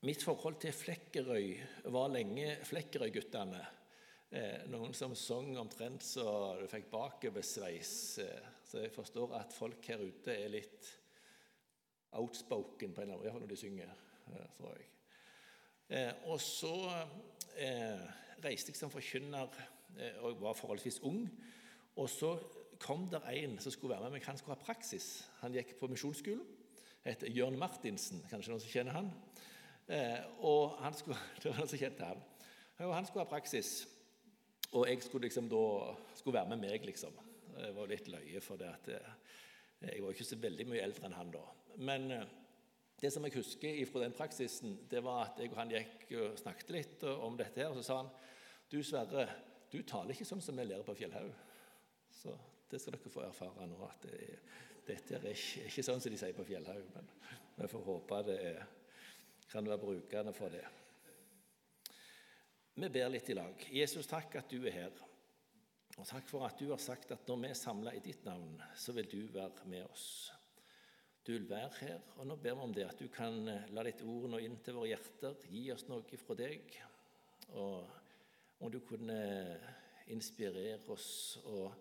Mitt forhold til Flekkerøy var lenge Flekkerøy-guttene. Eh, noen som sang omtrent så du fikk bakoversveis. Eh, så jeg forstår at folk her ute er litt outspoken på en eller annen iallfall når de synger. Eh, tror jeg. Eh, og så eh, reiste jeg som forkynner eh, og var forholdsvis ung. Og så kom der en som skulle være med meg. Han skulle ha praksis. Han gikk på misjonsskolen. Heter Jørn Martinsen. Kanskje noen som kjenner han? Eh, og han skulle, det var han som kjente han. Og han skulle ha praksis. Og jeg skulle liksom da skulle være med meg, liksom. Det var litt løye, for det at eh, jeg var ikke så veldig mye eldre enn han da. Men eh, det som jeg husker fra den praksisen, det var at jeg og han gikk og snakket litt om dette. her, Og så sa han du Sverre, du taler ikke sånn som vi lærer på Fjellhaug. Så det skal dere få erfare nå. at det, Dette er ikke, ikke sånn som de sier på Fjellhaug. Men vi får håpe det er kan være brukende for det. Vi ber litt i lag. Jesus, takk at du er her. Og takk for at du har sagt at når vi er samla i ditt navn, så vil du være med oss. Du vil være her, og nå ber vi om det, at du kan eh, la ditt ord nå inn til våre hjerter, gi oss noe fra deg. Og om du kunne inspirere oss og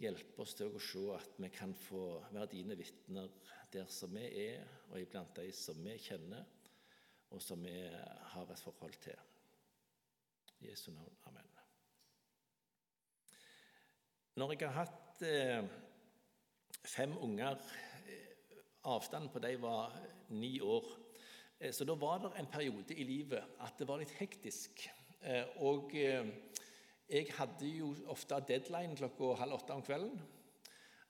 hjelpe oss til å se at vi kan få være dine vitner der som vi er, og iblant de som vi kjenner og som vi har et forhold til. I Jesu navn. Amen. Når jeg har hatt eh, fem unger eh, Avstanden på dem var ni år. Eh, så da var det en periode i livet at det var litt hektisk. Eh, og eh, jeg hadde jo ofte deadline klokka halv åtte om kvelden.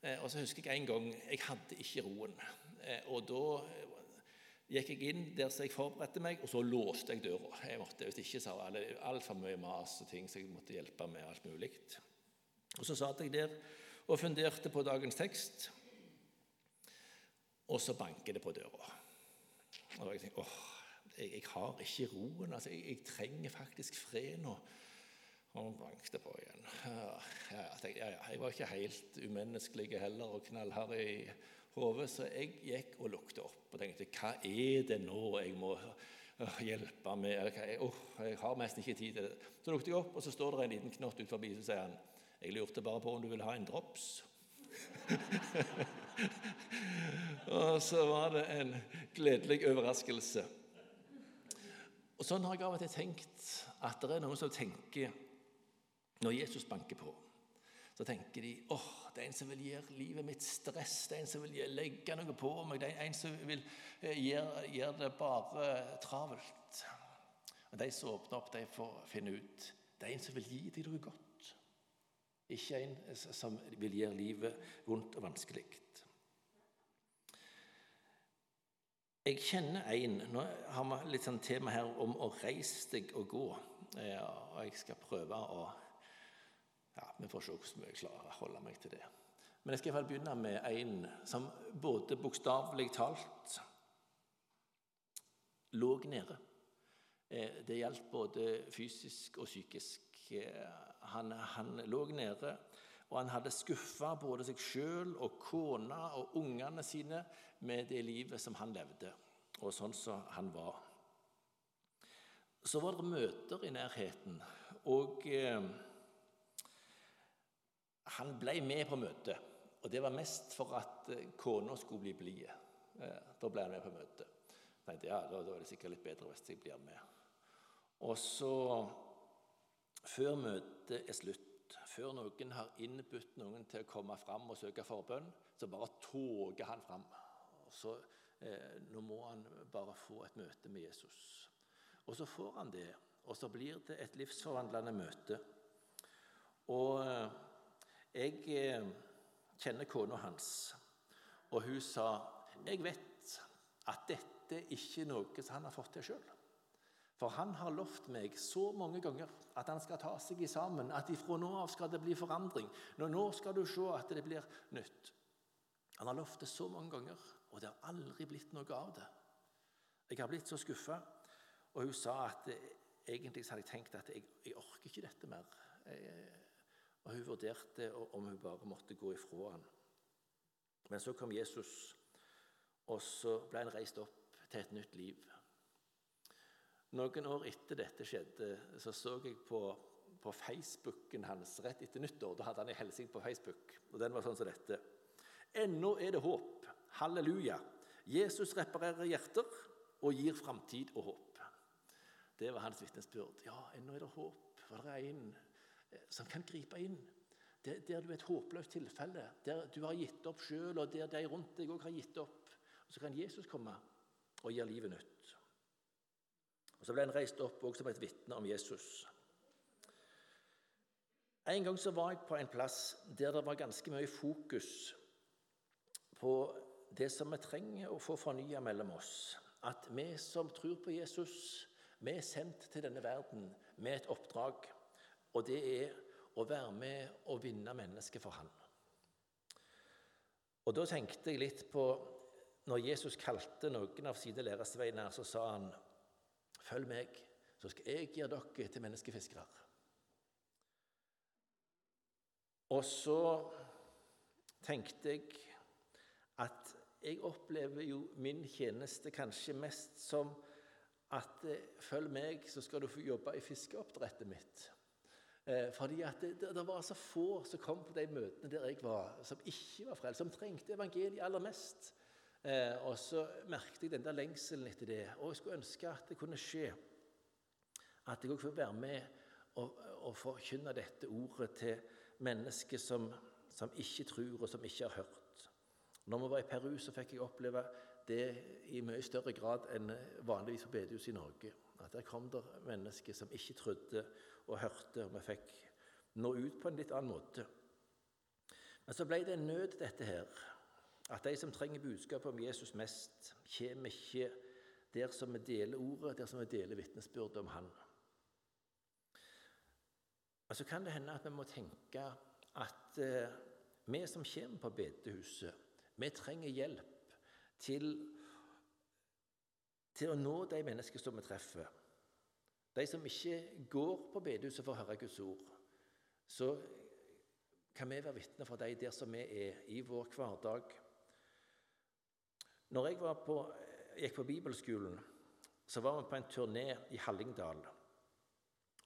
Eh, og så husker jeg en gang jeg hadde ikke roen. og da gikk jeg inn der jeg forberedte meg, og så låste jeg døra. Jeg måtte, Hvis ikke så var det altfor mye mas og ting, så jeg måtte hjelpe med alt mulig. Og Så satt jeg der og funderte på dagens tekst, og så banker det på døra. Og jeg tenkte åh, jeg, jeg har ikke roen. altså jeg, jeg, trenger faktisk fred nå. Og banket på igjen. Ja, ja, jeg, ja, jeg var ikke helt umenneskelig heller og knallhard i hodet, så jeg gikk og lukket opp og tenkte hva er det nå jeg må hjelpe med? Eller, jeg, oh, jeg har nesten ikke tid til det. Så lukket jeg opp, og så står det en liten knott ut forbi, så sier han jeg lurte bare på om du vil ha en drops. og så var det en gledelig overraskelse. Og Sånn har jeg av og til tenkt at det er noen som tenker når Jesus banker på, så tenker de åh, oh, det er en som vil gjøre livet mitt stress, det er en som vil legge noe på meg, det er en som vil eh, gjøre, gjøre det bare travelt. Og De som åpner opp, de får finne ut det er en som vil gi deg noe godt. Ikke en som vil gjøre livet vondt og vanskelig. Jeg kjenner en Nå har vi litt sånn tema her om å reise deg og gå. Ja, og jeg skal prøve å Vi får se hvordan jeg klarer å holde meg til det. Men jeg skal begynne med en som både bokstavelig talt lå nede. Eh, det gjaldt både fysisk og psykisk. Eh, han, han lå nede, og han hadde skuffa både seg sjøl og kona og ungene sine med det livet som han levde, og sånn som han var. Så var det møter i nærheten, og eh, han ble med på møtet. Og det var mest for at eh, kona skulle bli blid. Eh, da ble han med på møtet. Nei, ja, da, da er det sikkert litt bedre hvis jeg blir med. Og så, før møtet er slutt, før noen har innbudt noen til å komme fram og søke forbønn, så bare toger han fram. Så, eh, nå må han bare få et møte med Jesus. Og så får han det, og så blir det et livsforvandlende møte. Og eh, jeg eh, kjenner kona hans, og hun sa jeg vet at dette ikke er noe som han har fått til sjøl. For han har lovt meg så mange ganger at han skal ta seg sammen, at ifra nå av skal det bli forandring. Nå, skal du se at det blir nytt. Han har lovt det så mange ganger, og det har aldri blitt noe av det. Jeg har blitt så skuffa. Og hun sa at egentlig hadde jeg tenkt at jeg, jeg orker ikke dette mer. Jeg, og hun vurderte om hun bare måtte gå ifra han. Men så kom Jesus, og så ble han reist opp til et nytt liv. Noen år etter dette skjedde, så så jeg på, på Facebooken hans rett etter nyttår. Da hadde han en hilsen på Facebook, og den var sånn som dette. Ennå er det håp. Halleluja. Jesus reparerer hjerter og gir framtid og håp. Det var hans vitnesbyrd. Ja, ennå er det håp. For det er en som kan gripe inn. Der, der du er et håpløst tilfelle, der du har gitt opp sjøl, og der de rundt deg òg har gitt opp. Og Så kan Jesus komme og gi livet nytt. Og Så ble han reist opp også som et vitne om Jesus. En gang så var jeg på en plass der det var ganske mye fokus på det som vi trenger å få fornya mellom oss. At vi som tror på Jesus, vi er sendt til denne verden med et oppdrag. Og det er å være med og vinne mennesket for Han. Og Da tenkte jeg litt på når Jesus kalte noen av sine læresveiner, så sa han Følg meg, så skal jeg gjøre dere til menneskefiskere. Og så tenkte jeg at jeg opplever jo min tjeneste kanskje mest som at følg meg, så skal du få jobbe i fiskeoppdrettet mitt. Eh, fordi at det, det, var så få som kom på de møtene der jeg var, som ikke var frelst, som trengte evangeliet aller mest. Eh, og så merket jeg den der lengselen etter det. Og jeg skulle ønske at det kunne skje. At jeg òg får være med og, og forkynne dette ordet til mennesker som, som ikke tror, og som ikke har hørt. Når vi var i Peru, så fikk jeg oppleve det i mye større grad enn vanligvis på bedehus i Norge. At Der kom det mennesker som ikke trodde og hørte, og vi fikk nå ut på en litt annen måte. Men så ble det en nød, dette her. At de som trenger budskapet om Jesus mest, kommer ikke der som vi deler ordet, der som vi deler vitnesbyrdet om Han. Og Så kan det hende at vi må tenke at eh, vi som kommer på bedehuset, vi trenger hjelp til, til å nå de mennesker som vi treffer. De som ikke går på bedehuset for å høre Guds ord. Så kan vi være vitner for dem der som vi er i vår hverdag. Når jeg på, gikk på bibelskolen, så var vi på en turné i Hallingdal.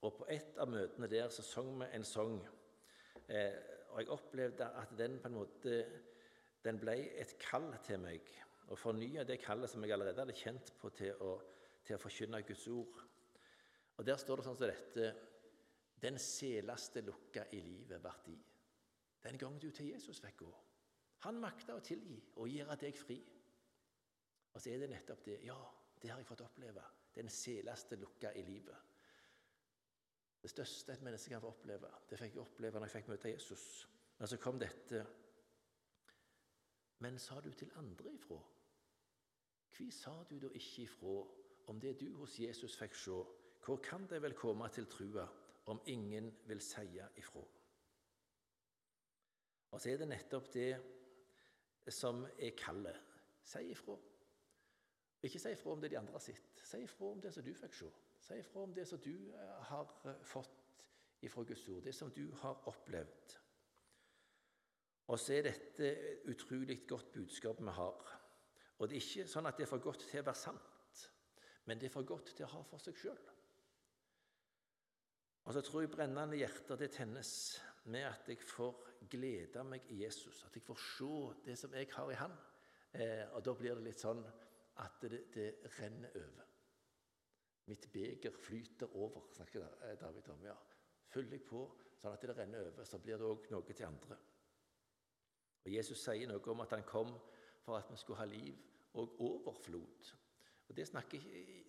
Og På et av møtene der så sang vi en sang. Eh, og jeg opplevde at den på en måte den ble et kall til meg og fornye det kallet som jeg allerede hadde kjent på til å, til å forkynne Guds ord. Og Der står det sånn som dette Den seleste lukka i livet vart i. Den gang du til Jesus fikk gå. Han makta å tilgi og gjøre deg fri. Og så er det nettopp det. Ja, det har jeg fått oppleve. Den seleste lukka i livet. Det største et menneske kan få oppleve, det fikk jeg oppleve når jeg fikk møte Jesus. Men så kom dette Men sa du til andre ifra? Hva sa du da ikke ifra om det du hos Jesus fikk se? Hvor kan de vel komme til trua om ingen vil seie ifra? Og så er det nettopp det som er kallet. Si ifra. Ikke si ifra om det de andre har sett. Si ifra om det som du fikk se. Si ifra om det som du eh, har eh, fått ifra Guds ord, det som du har opplevd. Og så er dette et utrolig godt budskap vi har. Og det er ikke sånn at det er for godt til å være sant, men det er for godt til å ha for seg sjøl. Og så tror jeg brennende hjerter det tennes med at jeg får glede meg i Jesus. At jeg får se det som jeg har i Han. Eh, og da blir det litt sånn at det, det renner over. Mitt beger flyter over, snakker David om. ja. Fyller jeg på sånn at det renner over, så blir det òg noe til andre. Og Jesus sier noe om at han kom for at vi skulle ha liv og overflod. Og Det, snakker,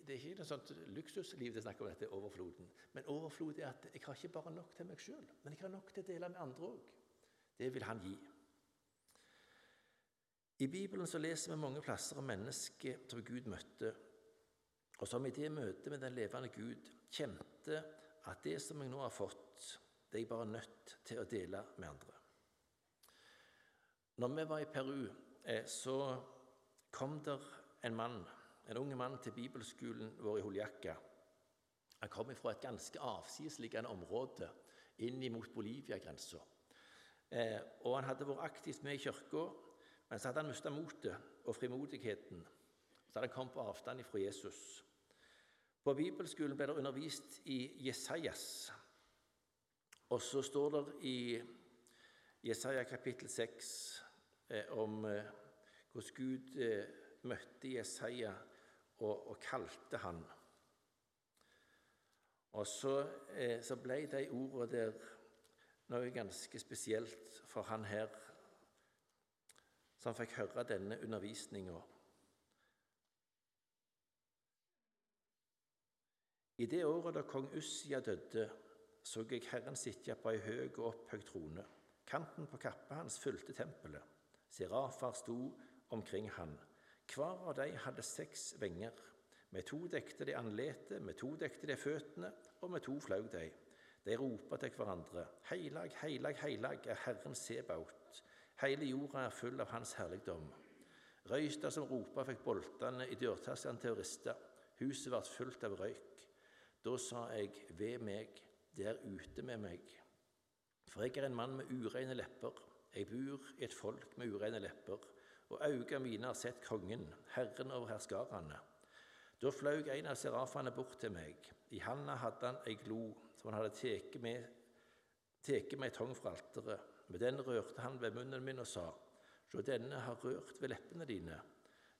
det er ikke noe sånt luksusliv det snakker om, dette overfloden. Men overflod er at jeg har ikke bare nok til meg sjøl, men jeg har nok til å dele med andre òg. Det vil han gi. I Bibelen så leser vi mange plasser om mennesker som Gud møtte, og som i det møtet med den levende Gud kjente at det som jeg nå har fått, det er jeg bare nødt til å dele med andre. Når vi var i Peru Eh, så kom der en mann, en ung mann til bibelskolen vår i Holjakka. Han kom fra et ganske avsidesliggende område inn mot Bolivia-grensa. Eh, og han hadde vært aktivt med i kirka, men så hadde han mista motet og frimodigheten. Så hadde han kommet på avstand fra Jesus. På bibelskolen ble det undervist i Jesajas. Og så står det i Jesaja kapittel 6 eh, om eh, hvordan Gud eh, møtte Jesaja og, og kalte han. Og så, eh, så ble de ordene der noe ganske spesielt for han her som fikk høre denne undervisninga. I det året da kong Ussia døde, så jeg Herren sitte på ei høg og opphøyd trone. Kanten på kappa hans fulgte tempelet. Sirafar sto omkring han. Hver av dem hadde seks venger. Med to dekte de andletet, med to dekte de føttene, og med to flaug de. De ropa til hverandre. Heilag, heilag, heilag er Herren Sebaot. Hele jorda er full av Hans herligdom. Røysta som ropa, fikk boltene i dørterskelen til å riste. Huset ble fullt av røyk. Da sa jeg, ved meg, det er ute med meg. For jeg er en mann med ureine lepper. Jeg bor i et folk med ureine lepper og øynene mine har sett Kongen, Herren over herskarene. Da flaug en av serafene bort til meg. I handa hadde han ei glo som han hadde tatt med, med ei tong fra alteret. Med den rørte han ved munnen min og sa, Sjå, denne har rørt ved leppene dine.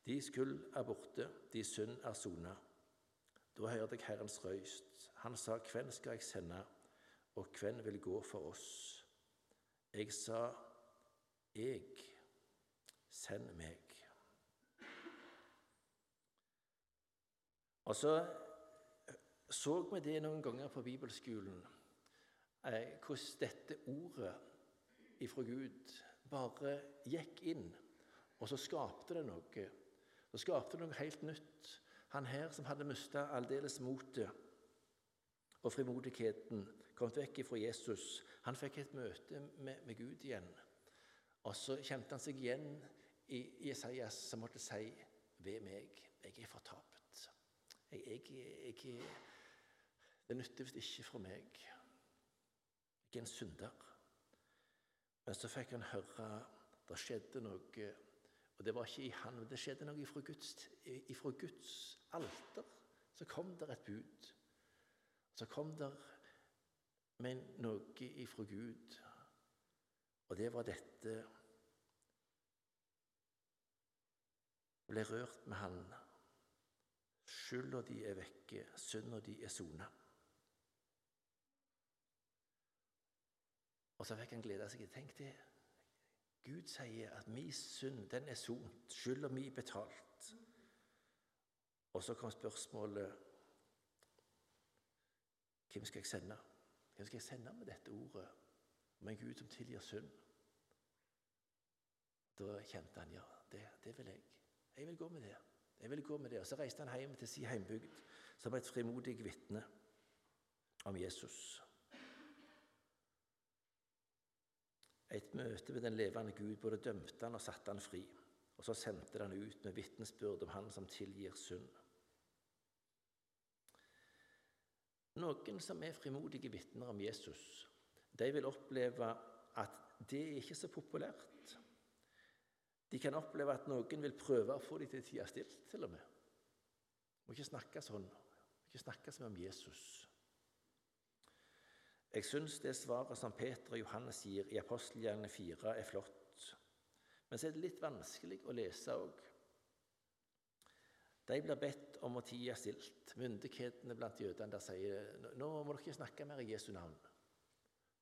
De skyld er borte, de synd er sona. Da hørte jeg Herrens røyst. Han sa, Hvem skal jeg sende, og hvem vil gå for oss? Jeg sa, Jeg Send meg. Og så så vi det noen ganger på bibelskolen, eh, hvordan dette ordet ifra Gud bare gikk inn, og så skapte det noe. Så skapte det noe helt nytt. Han her som hadde mista aldeles motet og frimodigheten, kom vekk ifra Jesus, han fikk et møte med, med Gud igjen. Og så kjente han seg igjen i Jesajas som måtte si ved meg, jeg er fortapet. Jeg, jeg, jeg, det nytter visst ikke fra meg. Jeg er en synder. Men så fikk han høre det skjedde noe, og det var ikke i han, men det skjedde noe ifra Guds, ifra Guds alter. Så kom der et bud. Så kom der men noe ifra Gud, og det var dette ble rørt med Han. Skylda de er vekke, synda de er sona. Og så fikk han glede seg. Tenk det. Gud sier at min synd, den er sont. Skylda mi betalt. Og så kom spørsmålet Hvem skal jeg sende? Hvem skal jeg sende med dette ordet om en Gud som tilgir synd? Da kjente han ja, det, det vil jeg. Jeg vil gå med det. Jeg vil gå med det. Og Så reiste han hjem til sin heimbygd som et frimodig vitne om Jesus. Et møte med den levende Gud både dømte han og satte han fri. Og så sendte han ut med vitnesbyrd om Han som tilgir synd. Noen som er frimodige vitner om Jesus, de vil oppleve at det er ikke så populært. De kan oppleve at noen vil prøve å få dem til tie stilt, til og med. Må ikke snakke sånn. Må ikke snakke som om Jesus. Jeg syns det svaret som Peter og Johannes gir i Apostelgjerningen 4, er flott. Men så er det litt vanskelig å lese òg. De blir bedt om å tie stilt. Myndighetene blant jødene der sier nå må dere ikke snakke mer i Jesu navn.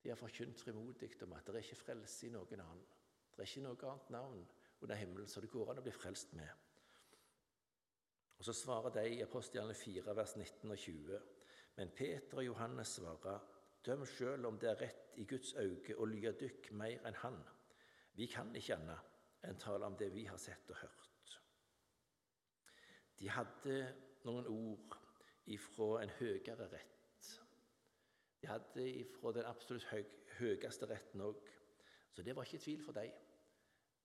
De har forkynt frimodig om at det er ikke frelse i noen annen. Det er ikke noe annet navn under himmelen så det går an å bli frelst med. Og Så svarer de i apostelgjerningene 4, vers 19 og 20. Men Peter og Johannes svarer, døm sjøl om det er rett i Guds øyne å lye dykk mer enn Han. Vi kan ikke annet enn tale om det vi har sett og hørt. De hadde noen ord ifra en høyere rett. De hadde ifra den absolutt høyeste retten òg. Så det var ikke tvil for dem.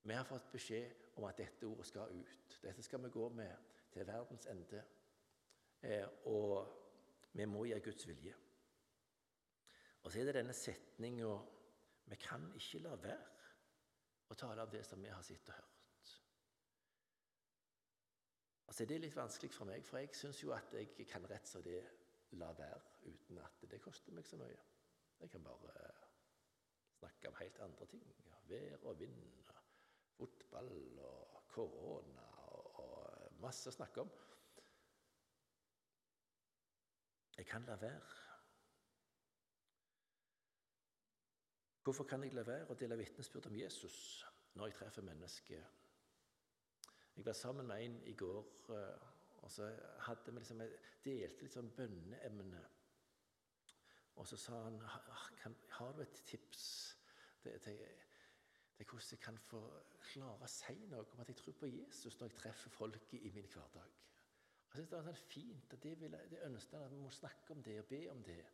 Vi har fått beskjed om at dette ordet skal ut. Dette skal vi gå med til verdens ende. Eh, og vi må gjøre Guds vilje. Og så er det denne setninga Vi kan ikke la være å tale om det som vi har sett og hørt. Altså, Det er litt vanskelig for meg, for jeg syns jo at jeg kan rett som det la være uten at det koster meg så mye. Jeg kan bare snakke om helt andre ting. Vær og vind, fotball og korona og, og masse å snakke om. Jeg kan la være. Hvorfor kan jeg la være å dele vitnesbyrd om Jesus når jeg treffer mennesker? Jeg var sammen med en i går, eh, og så hadde vi liksom, delte litt sånn bønneemne. Og så sa han har du et tips til, til, er hvordan jeg kan få klare å si noe om at jeg tror på Jesus når jeg treffer folket i min hverdag. Jeg synes Det var sånn fint, at det, ville, det ønsket han at vi må snakke om det og be om det.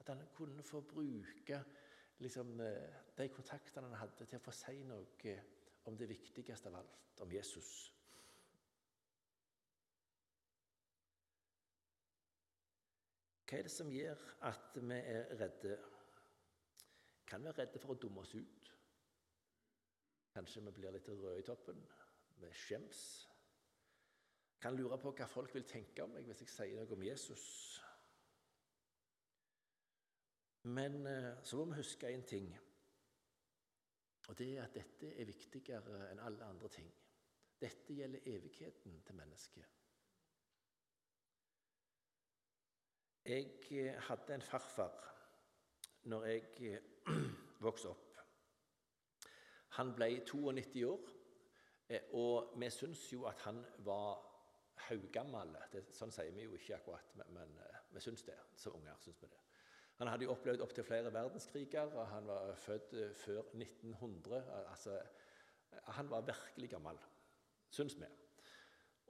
At han kunne få bruke liksom, eh, de kontaktene han hadde, til å få si noe om det viktigste av alt, om Jesus. Hva er det som gjør at vi er redde? Kan vi være redde for å dumme oss ut? Kanskje vi blir litt røde i toppen? Vi skjems? kan lure på hva folk vil tenke om meg hvis jeg sier noe om Jesus. Men eh, så må vi huske én ting, og det er at dette er viktigere enn alle andre ting. Dette gjelder evigheten til mennesket. Jeg eh, hadde en farfar når jeg eh, vokste opp. Han ble 92 år, og vi syns jo at han var haugammel. Sånn sier vi jo ikke akkurat, men, uh, vi syns det. Som unger Synes vi det. Han hadde jo opplevd opptil flere verdenskriger, og han var født uh, før 1900. Altså, han var virkelig gammel, syns vi.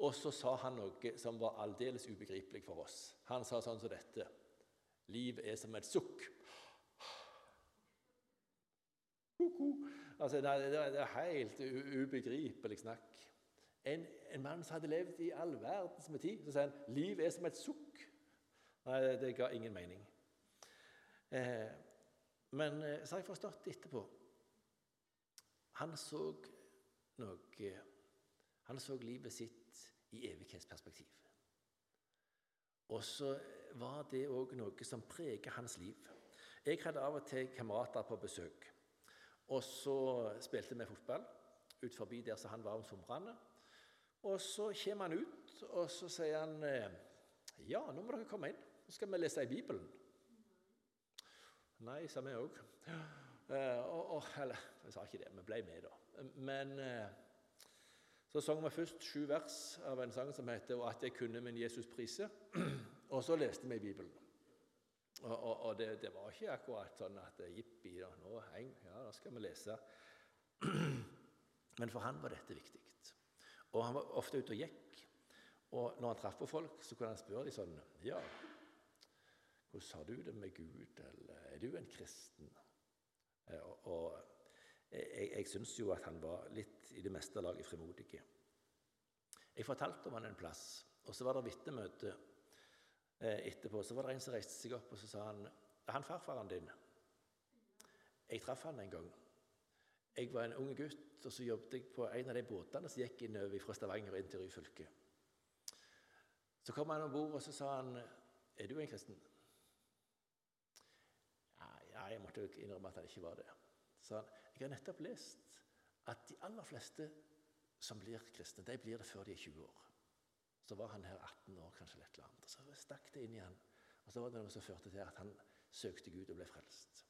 Og så sa han noe som var aldeles ubegripelig for oss. Han sa sånn som dette Liv er som et sukk. Altså, det, det, det er helt ubegripelig snakk. En, en, mann som hadde levd i all verdens med tid. Så sier han liv er som et sukk. Nei, det ga ingen mening. Eh, men eh, så har jeg forstått etterpå Han så noe Han så livet sitt i evighetsperspektiv. Og så var det òg noe som preget hans liv. Jeg hadde av og til kamerater på besøk. Og så spilte vi fotball ut forbi der som han var om somrene. Og så kommer han ut, og så sier han eh, Ja, nå må dere komme inn. Nå skal vi lese i Bibelen. Nei, sa vi òg. Uh, eller, jeg sa ikke det, vi ble med, da. Men uh, så sang vi først sju vers av en sang som heter 'Og at jeg kunne min Jesus prise'. og så leste vi i Bibelen. Og, og, det, det, var ikke akkurat sånn at jippi, nå, heng, ja, da skal vi lese. Men for han var dette viktig. Og han var ofte ute og gikk. Og når han traff på folk, så kunne han spørre dem sånn Ja, hvordan har du det med Gud? Eller er du en kristen? Eh, og, og jeg, jeg syns jo at han var litt i det meste laget frimodig. Jeg fortalte om han en plass, og så var det vitnemøte eh, etterpå. Så var det en som reiste seg opp og så sa han, er han farfaren din. Jeg traff han en gang. Jeg var en ung gutt, og så jobbet jeg på en av de båtene som gikk innover fra Stavanger inn til Ryfylke. Så kom han om bord, og så sa han, 'Er du en kristen?' Ja, jeg måtte innrømme at han ikke var det. Så sa han, 'Jeg har nettopp lest at de aller fleste som blir kristne, de blir det før de er 20 år.' Så var han her 18 år, kanskje eller et eller annet. Og så stakk det inn i han. Og så var det noe som førte til at han søkte Gud og ble frelst.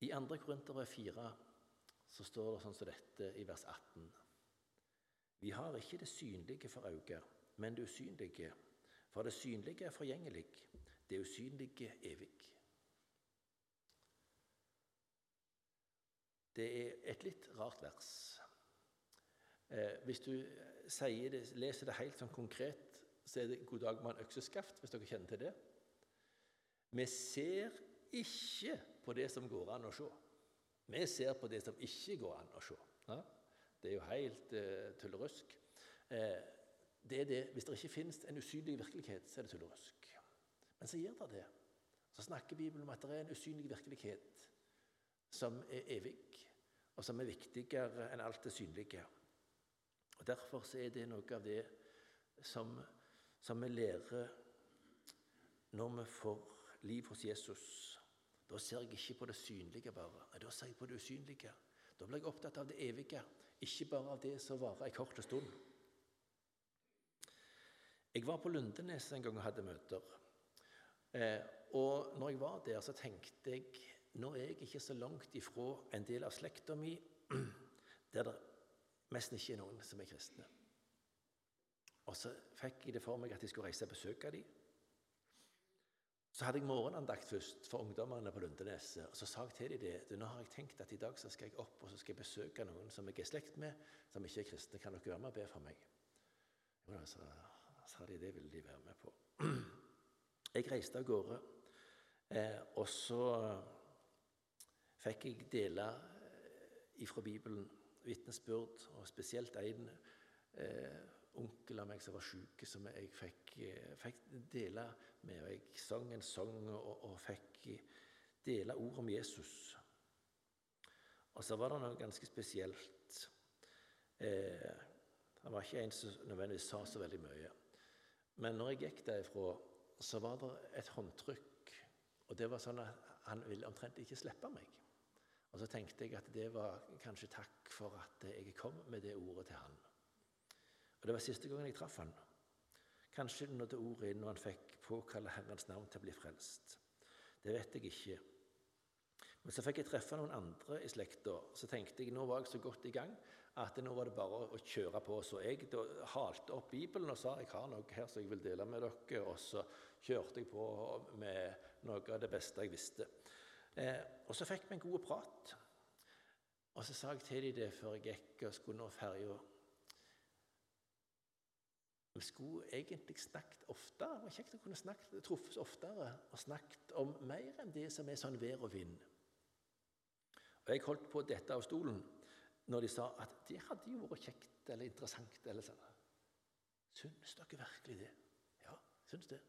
I 2. Korinterbrev 4 så står det sånn som dette i vers 18. Vi har ikke det synlige for øyet, men det usynlige. For det synlige er forgjengelig, det usynlige evig. Det er et litt rart vers. Eh, hvis du det, leser det helt sånn konkret, så er det 'God dag, mann, økseskaft', hvis dere kjenner til det. Vi ser ikke på det som går an å se. Vi ser på det som ikke går an å se. Ja? Det er jo helt eh, tullerusk. Eh, det er det. Hvis det ikke finnes en usynlig virkelighet, så er det tullerusk. Men så gjør det det. Så snakker Bibelen om at det er en usynlig virkelighet som er evig, og som er viktigere enn alt det synlige. Og Derfor så er det noe av det som, som vi lærer når vi får liv hos Jesus. Da ser jeg ikke på det synlige bare, da ser jeg på det usynlige. Da blir jeg opptatt av det evige, ikke bare av det som varer en kort stund. Jeg var på Lundenes en gang og hadde møter. Eh, og når jeg var der, så tenkte jeg nå er jeg ikke så langt ifra en del av slekta mi der det nesten ikke noen som er kristne. Og så fikk jeg det for meg at jeg skulle reise og besøke dem. Så hadde jeg morgenandakt først for ungdommene på Lundeneset. Og så sa jeg til dem det. Nå har jeg tenkt at i dag så skal jeg opp og så skal jeg besøke noen som jeg er slekt med, som ikke er kristne. Kan dere være med og be for meg? Jo så sa de det ville de være med på. Jeg reiste av gårde, eh, og så fikk jeg dele eh, ifra Bibelen vitnesbyrd, og spesielt en eh, onkel av meg som var syk, som jeg fikk, eh, fikk, dele med. Og jeg sang en sang og, og fikk dele ord om Jesus. Og så var det noe ganske spesielt. Eh, han var ikke en som nødvendigvis sa så veldig mye. Men når jeg gikk derifra, så var det et håndtrykk. Og det var sånn at han ville omtrent ikke slippe meg. Og så tenkte jeg at det var kanskje takk for at jeg kom med det ordet til han. Og Det var siste gangen jeg traff han. Kanskje det nådde ordet inn når han fikk påkalle Herrens navn til å bli frelst. Det vet jeg ikke. Men så fikk jeg treffe noen andre i slekta. Så tenkte jeg nå var jeg så godt i gang at nå var det bare å kjøre på. Så jeg da halte opp Bibelen og sa jeg har noe her som jeg vil dele med dere. Og så kjørte jeg på med noe av det beste jeg visste. Eh, og så fikk vi en god prat. Og så sa jeg til dem det før jeg gikk og skulle nå ferja Vi skulle egentlig snakket oftere. Det var kjekt å kunne snakket, truffes oftere og snakket om mer enn det som er sånn vær og vind. Og Jeg holdt på dette av stolen når de sa at det hadde jo vært kjekt eller interessant. eller sånn. Syns dere virkelig det? Ja, syns det.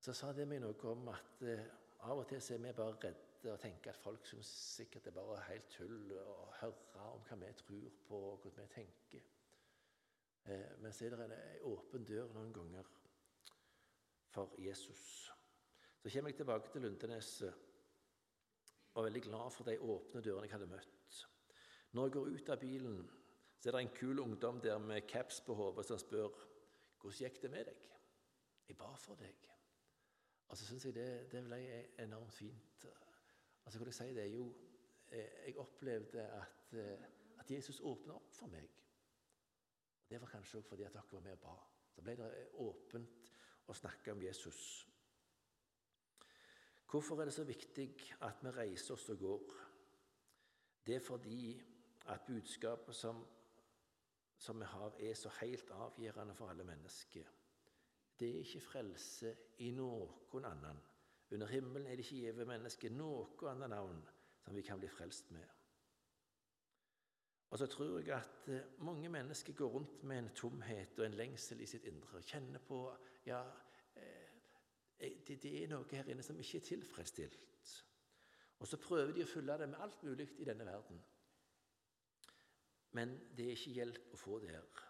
Så sa det meg noe om at eh, av og til så er vi bare redde og tenker at folk syns sikkert det bare er helt tull å høre om hva vi tror på og hva vi tenker. Eh, men så er det en åpen dør noen ganger for Jesus. Så kommer jeg tilbake til Lundeneset og er veldig glad for de åpne dørene jeg hadde møtt. Når jeg går ut av bilen, så er det en kul ungdom der med caps på hodet som spør hvordan gikk det med deg. Jeg ba for deg. Og så syns jeg det, det, ble enormt fint. Altså, hva du si, det er jo, eh, Jeg opplevde at, eh, at Jesus åpna opp for meg. Det var kanskje også fordi at dere var med og ba. Så ble det åpent å snakke om Jesus. Hvorfor er det så viktig at vi reiser oss og går? Det er fordi at budskapet som, som vi har, er så helt avgjørende for alle mennesker. Det er ikke frelse i noen annen. Under himmelen er det ikke gitt mennesket noe annet navn som vi kan bli frelst med. Og så tror jeg at eh, mange mennesker går rundt med en tomhet og en lengsel i sitt indre. Kjenner på ja, eh, eh, det, det er noe her inne som ikke er tilfredsstilt. Og så prøver de å fylle det med alt mulig i denne verden. Men det er ikke hjelp å få der.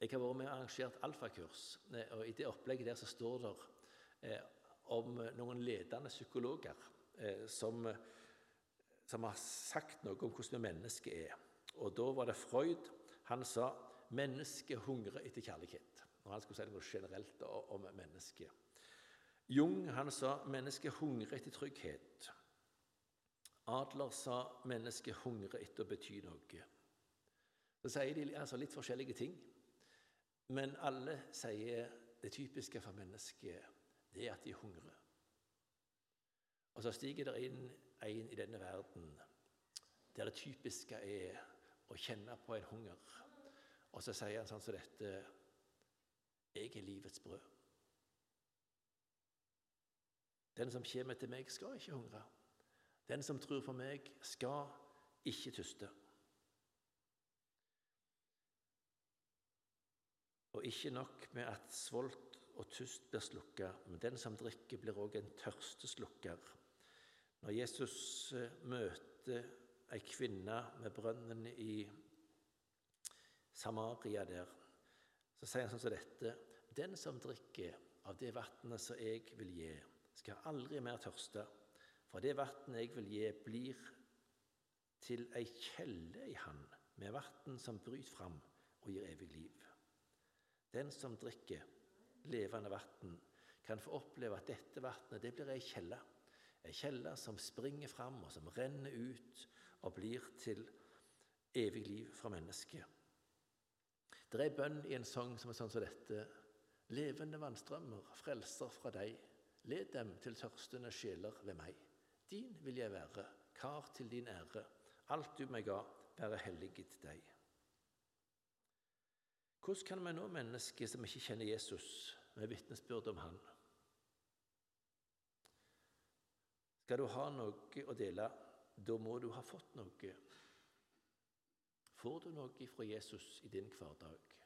Jeg har vært med og arrangert alfakurs, eh, og i det opplegget der så står det eh, om noen ledende psykologer eh, som, som, har sagt noe om hvordan vi mennesker er. Og Da var det Freud. Han sa mennesket hungrer etter kjærlighet. Når han skulle si noe generelt om mennesket. Jung han sa mennesket hungrer etter trygghet. Adler sa mennesket hungrer etter å bety noe. Så sier de altså litt forskjellige ting, men alle sier det typiske for mennesket det er at de hungrer. Og så stiger det inn en i denne verden der det typiske er å kjenne på en hunger. Og så sier han sånn som dette Jeg er livets brød. Den som kommer til meg, skal ikke hungre. Den som tror på meg, skal ikke tyste. Og ikke nok med at svolt og tyst blir slukka, men den som drikker, blir òg en tørsteslukker. Når Jesus eh, møter ei kvinne med brønnen i Samaria der. Så sier han sånn som dette.: Den som drikker av det vannet som jeg vil gi, skal aldri mer tørste. For det vannet jeg vil gi, blir til ei kjelle i han, med vann som bryter fram og gir evig liv. Den som drikker levende vann, kan få oppleve at dette vannet det blir ei kjelle. Ei kjelle som springer fram, og som renner ut og blir til evig liv for mennesket. Det er ei bønn i en sang som er sånn som dette. Levende vannstrømmer, frelser fra deg. Led dem til tørstende sjeler ved meg. Din vil jeg være, kar til din ære. Alt du meg ga, være helliget deg. Hvordan kan vi nå mennesker som ikke kjenner Jesus, med vitnesbyrd om Han? Skal du ha noe å dele, da må du ha fått noe. Får du noe fra Jesus i din hverdag?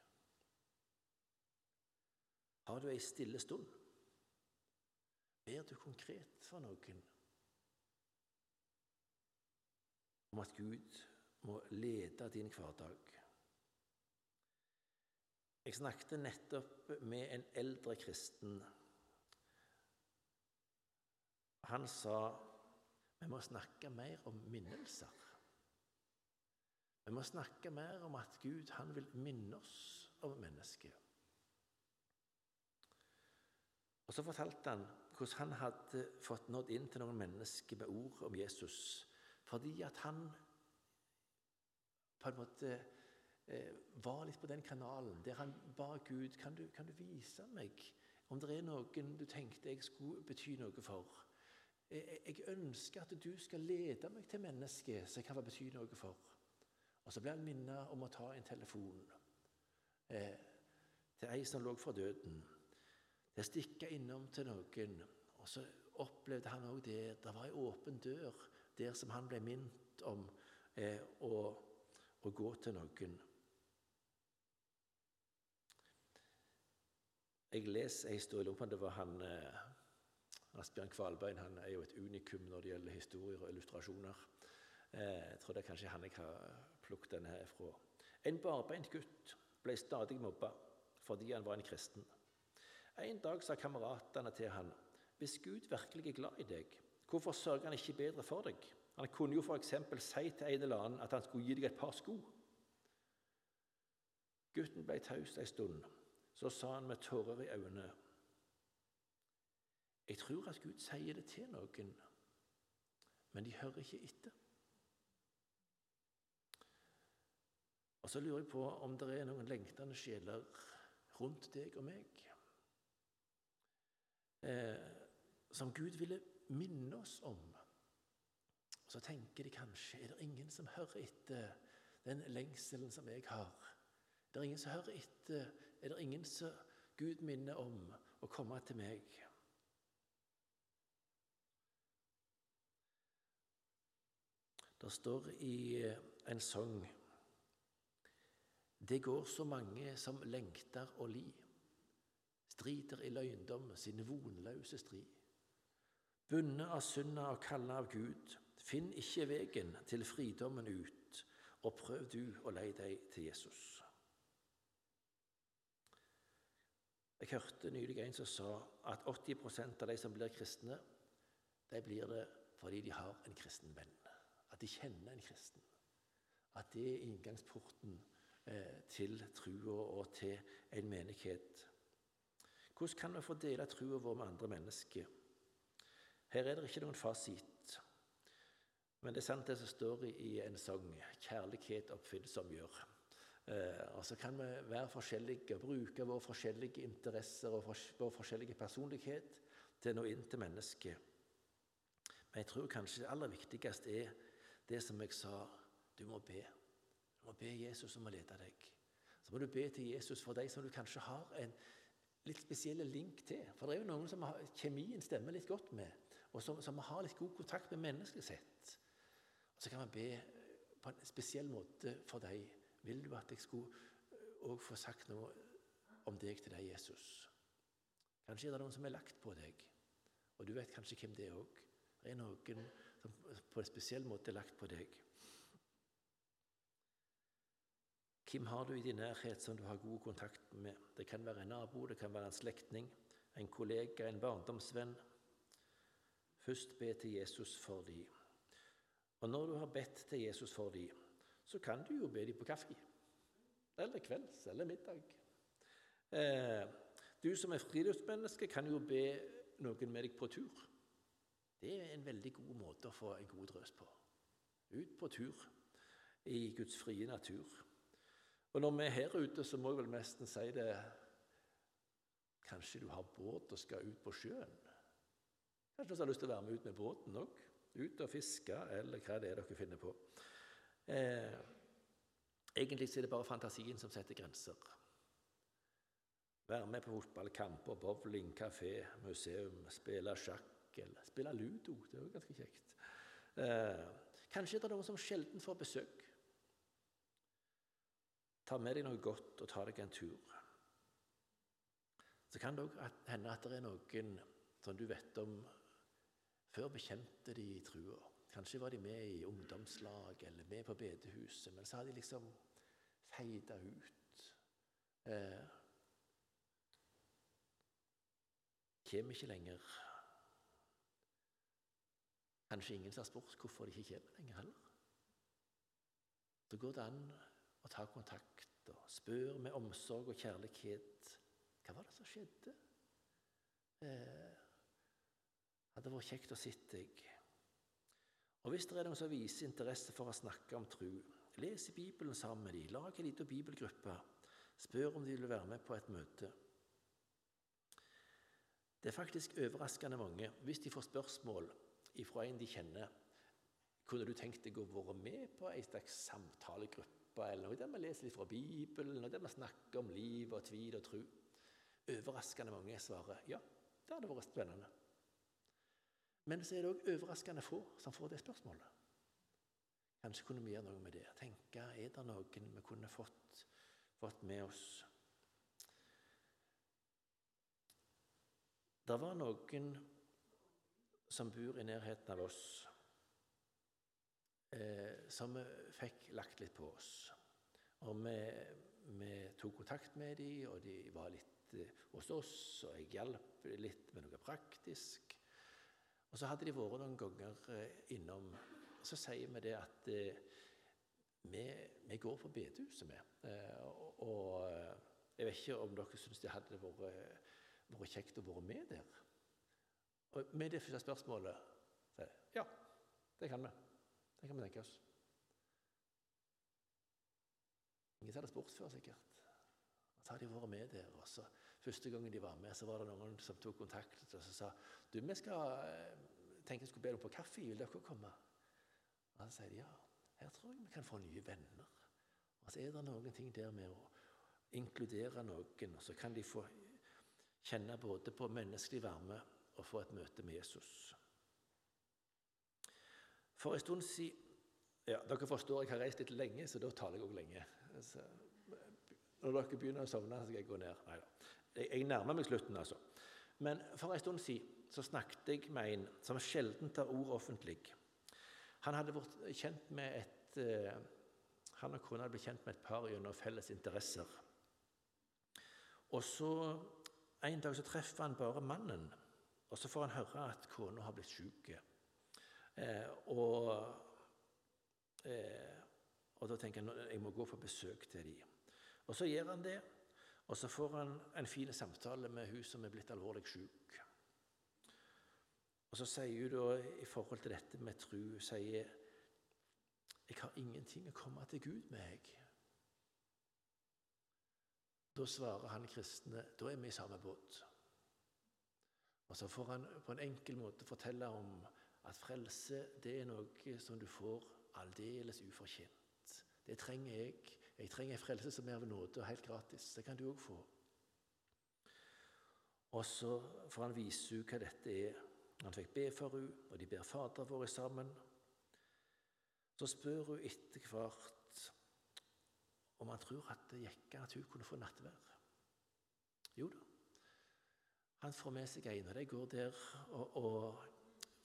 Har du ei stille stund? Ber du konkret for noen? Om at Gud må lede din hverdag? Jeg snakket nettopp med en eldre kristen. Han sa vi må snakke mer om minnelser. Vi må snakke mer om at Gud han vil minne oss om mennesket. Og Så fortalte han hvordan han hadde fått nådd inn til noen mennesker med ord om Jesus, fordi at han på en måte var litt på den kanalen der han ba Gud kan du, kan du vise meg om det er noen du tenkte jeg skulle bety noe for. Jeg, jeg ønsker at du skal lede meg til mennesket som jeg kan bety noe for. Og Så ble han minnet om å ta en telefon eh, til ei som lå for døden. Det stikka innom til noen. Og så opplevde han òg det. Det var ei åpen dør der som han ble minnet om eh, å, å gå til noen. Jeg leser en historie om det var han eh, Asbjørn Kvalbein. Han er jo et unikum når det gjelder historier og illustrasjoner. Eh, jeg tror det er kanskje han jeg har plukket denne her fra. En barbeint gutt ble stadig mobba fordi han var en kristen. En dag sa kameratene til han, hvis Gud virkelig er glad i deg, hvorfor sørger han ikke bedre for deg? Han kunne jo f.eks. si til en eller annen at han skulle gi deg et par sko. Gutten ble taus en stund så sa han med tårer i øynene Jeg tror at Gud sier det til noen, men de hører ikke etter. Og så lurer jeg på om det er noen lengtende sjeler rundt deg og meg eh, som Gud ville minne oss om. Og så tenker de kanskje er det ingen som hører etter den lengselen som jeg har. Det er ingen som hører etter er det ingen som Gud minner om å komme til meg. Det står i en sang Det går så mange som lengter og li, strider i løgndom sin vonløse strid. Bundet av synda og kalla av Gud, finn ikke vegen til fridommen ut, og prøv du å leie deg til Jesus. Jeg hørte nylig en som sa at 80% av de som blir kristne, de blir det fordi de har en kristen venn. At de kjenner en kristen. At det er inngangsporten eh, til trua og til en menighet. Hvordan kan vi få dele trua vår med andre mennesker? Her er det ikke noen fasit. Men det er sant det som står i en sang 'Kjærlighet oppfinnsom gjør'. Eh, og så kan vi være forskjellige og bruke våre forskjellige interesser og vår forskjellige personlighet til å nå inn til mennesket. Men jeg tror kanskje det aller viktigste er det som jeg sa du må be. Du må be Jesus om å lede deg. Så må du be til Jesus for deg som du kanskje har en litt spesiell link til. For det er jo noen som har, kjemien stemmer litt godt med, og som, som har litt god kontakt med mennesket sitt. Og så kan man be på en spesiell måte for deg vil du at jeg skulle eh, òg få sagt noe om deg til deg, Jesus? Kanskje er det noen som er lagt på deg, og du vet kanskje hvem det er òg. Det er noen som på en spesiell måte er lagt på deg. Hvem har du i din nærhet som du har god kontakt med? Det kan være en nabo, det kan være en slektning, en kollega, en barndomsvenn. Først be til Jesus for dem. Og når du har bedt til Jesus for dem, så kan du jo be dem på kaffe. Eller kvelds eller middag. Eh, du som er friluftsmenneske, kan jo be noen med deg på tur. Det er en veldig god måte å få en god drøs på. Ut på tur i Guds frie natur. Og når vi er her ute, så må jeg vel nesten si det Kanskje du har båt og skal ut på sjøen? Kanskje du har lyst til å være med ut med båten òg? Ut og fiske, eller hva det er dere finner på. Eh, egentlig er det bare fantasien som setter grenser. Være med på fotballkamper, bowling, kafé, museum, spille sjakk eller spille ludo. Det er jo ganske kjekt. Eh, kanskje er det noen som sjelden får besøk. Ta med deg noe godt og ta deg en tur. Så kan det òg hende at det er noen som du vet om før bekjente de i trua. Kanskje var de med i ungdomslag eller med på bedehuset, men så har de liksom feida ut. Eh, kommer ikke lenger. Kanskje ingen har spurt hvorfor de ikke kommer lenger heller. Da går det an å ta kontakt og spørre med omsorg og kjærlighet hva var det som skjedde. Eh, hadde vært kjekt å se deg. Og Hvis det er noen som viser interesse for å snakke om tro, les Bibelen sammen med dem. Lag en liten bibelgruppe. Spør om de vil være med på et møte. Det er faktisk overraskende mange hvis de får spørsmål fra en de kjenner. Kunne du tenkt deg å være med på en slags samtalegruppe eller noe der vi leser litt fra Bibelen, og der vi snakker om liv og tvil og tro? Overraskende mange svarer ja, det hadde vært spennende. Men så er det òg overraskende få som får det spørsmålet. Kanskje kunne vi gjøre noe med det. Tenke, Er det noen vi kunne fått, fått med oss? Det var noen som bor i nærheten av oss, eh, som fikk lagt litt på oss. Og vi, vi tok kontakt med dem, og de var litt eh, hos oss, og jeg hjalp litt med noe praktisk. Og så hadde de vært noen ganger innom. Og Så sier vi det at eh, vi, vi, går på bedehuset, vi. Eh, og, jeg vet ikke om dere syns det hadde vært vært kjekt å være med der? Og med det første spørsmålet så er ja, det kan vi. Det kan vi tenke oss. Ingen som hadde spurt før, sikkert. Så har de vært med der. og så Første gangen de var med, så var det noen som tok kontakt og så sa du, vi skal eh, tenke vi skulle be dere på kaffe. Vil dere komme? Og Han sier ja. Her tror jeg vi kan få nye venner. Og så er det noen ting der med å inkludere noen, og så kan de få kjenne både på menneskelig varme og få et møte med Jesus. For en stund siden ja, Dere forstår jeg har reist litt lenge, så da taler jeg òg lenge. Så, når dere begynner å sovne, så skal jeg gå ned. Nei da. Jeg, nærmer meg slutten, altså. Men for en stund siden så snakket jeg med en som sjelden tar ord offentlig. Han hadde vært kjent med et eh, Han og kona hadde blitt kjent med et par gjennom felles interesser. Og så en dag så treffer han bare mannen, og så får han høre at kona har blitt syk. Eh, og, eh, og, da tenker han jeg må gå på besøk til dem. Og så gjør han det, og så får han en fin samtale med hun som er blitt alvorlig syk. Og så sier hun da i forhold til dette med tru, sier, jeg har ingenting å komme til Gud med. jeg. Da svarer han kristne da er vi i samme båt. Og Så får han på en enkel måte fortelle om at frelse det er noe som du får aldeles ufortjent. Det trenger jeg. Jeg trenger en frelse som er av nåde og helt gratis. Det kan du òg få. Og så får han vise henne hva dette er. Han fikk be for henne, og de ber Fader vår sammen. Så spør hun etter hvert om han tror at det gikk an at hun kunne få nattvær. Jo da. Han får med seg en, og de går der og, og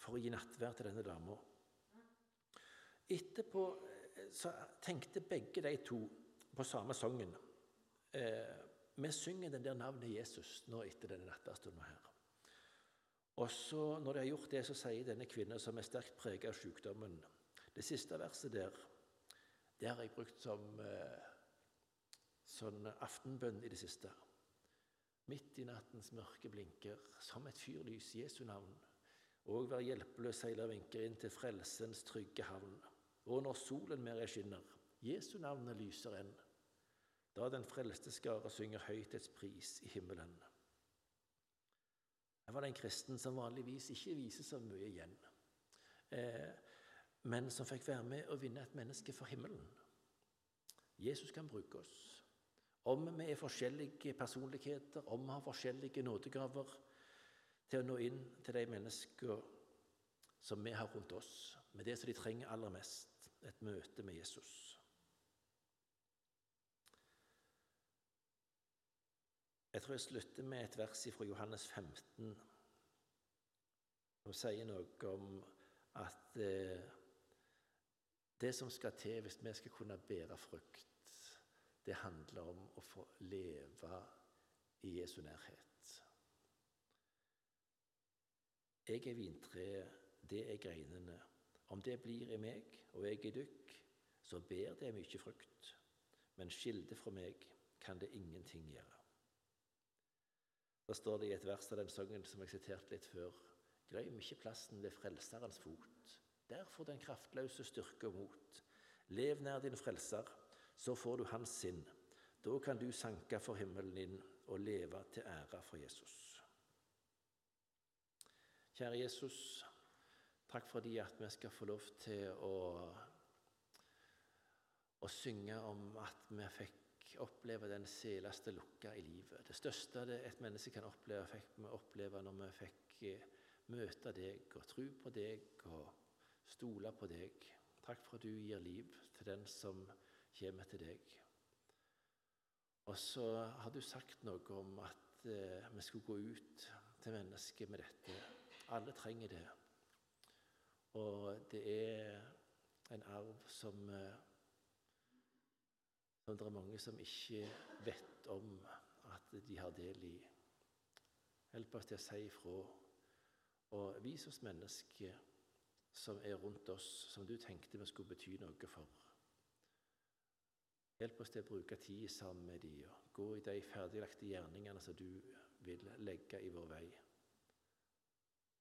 for å gi nattvær til denne dama. Etterpå så tenkte begge de to på samme sangen. Eh, vi synger den der navnet Jesus nå etter denne nattastunden her. Og så, Når de har gjort det, så sier denne kvinnen, som er sterkt preget av sykdommen Det siste verset der det har jeg brukt som eh, sånn aftenbønn i det siste. Midt i nattens mørke blinker, som et fyrlys, Jesu navn. Og vær hjelpeløs seiler vinker inn til frelsens trygge havn. Og når solen mer er skinner, Jesu navnet lyser enn. Da den frelste skare synger høythetspris i himmelen. Jeg var den en kristen som vanligvis ikke viser så mye igjen, eh, men som fikk være med å vinne et menneske for himmelen. Jesus kan bruke oss. Om vi er forskjellige personligheter, om vi har forskjellige nådegaver til å nå inn til de mennesker som vi har rundt oss, med det som de trenger aller mest et møte med Jesus. Jeg tror jeg slutter med et vers fra Johannes 15 som sier noe om at eh, det som skal til hvis vi skal kunne bære frukt, det handler om å få leve i Jesu nærhet. Jeg er vintreet, det er greinene. Om det blir i meg og jeg i dykk, så ber det mye frukt. Men skilde fra meg kan det ingenting gjøre. Står det i et vers av den sangen som jeg siterte litt før Glem ikke plassen ved Frelserens fot. Der får den kraftløse styrke og mot. Lev nær din Frelser, så får du hans sinn. Da kan du sanke for himmelen din og leve til ære for Jesus. Kjære Jesus, Takk fordi at vi skal få lov til å, å synge om at vi fikk oppleve den seleste lukka i livet. Det største det et menneske kan oppleve, fikk vi oppleve når vi fikk eh, møte deg og tro på deg og stole på deg. Takk for at du gir liv til den som kommer til deg. Og så har du sagt noe om at eh, vi skulle gå ut til mennesker med dette. Alle trenger det. Og det er en arv som, eh, som det er mange som ikke vet om at de har del i. Hjelp oss til å si ifra, og vis oss mennesker som er rundt oss, som du tenkte vi skulle bety noe for. Hjelp oss til å bruke tid sammen med dem og gå i de ferdiglagte gjerningene som du vil legge i vår vei.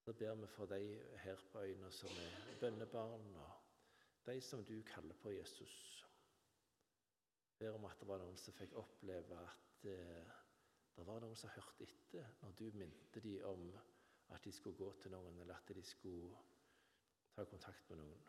Så ber vi for de her på øyene som er bønnebarn, og de som du kaller på Jesus. Ber om at det var noen som fikk oppleve at eh, det var noen som hørte etter når du minte dem om at de skulle gå til noen, eller at de skulle ta kontakt med noen.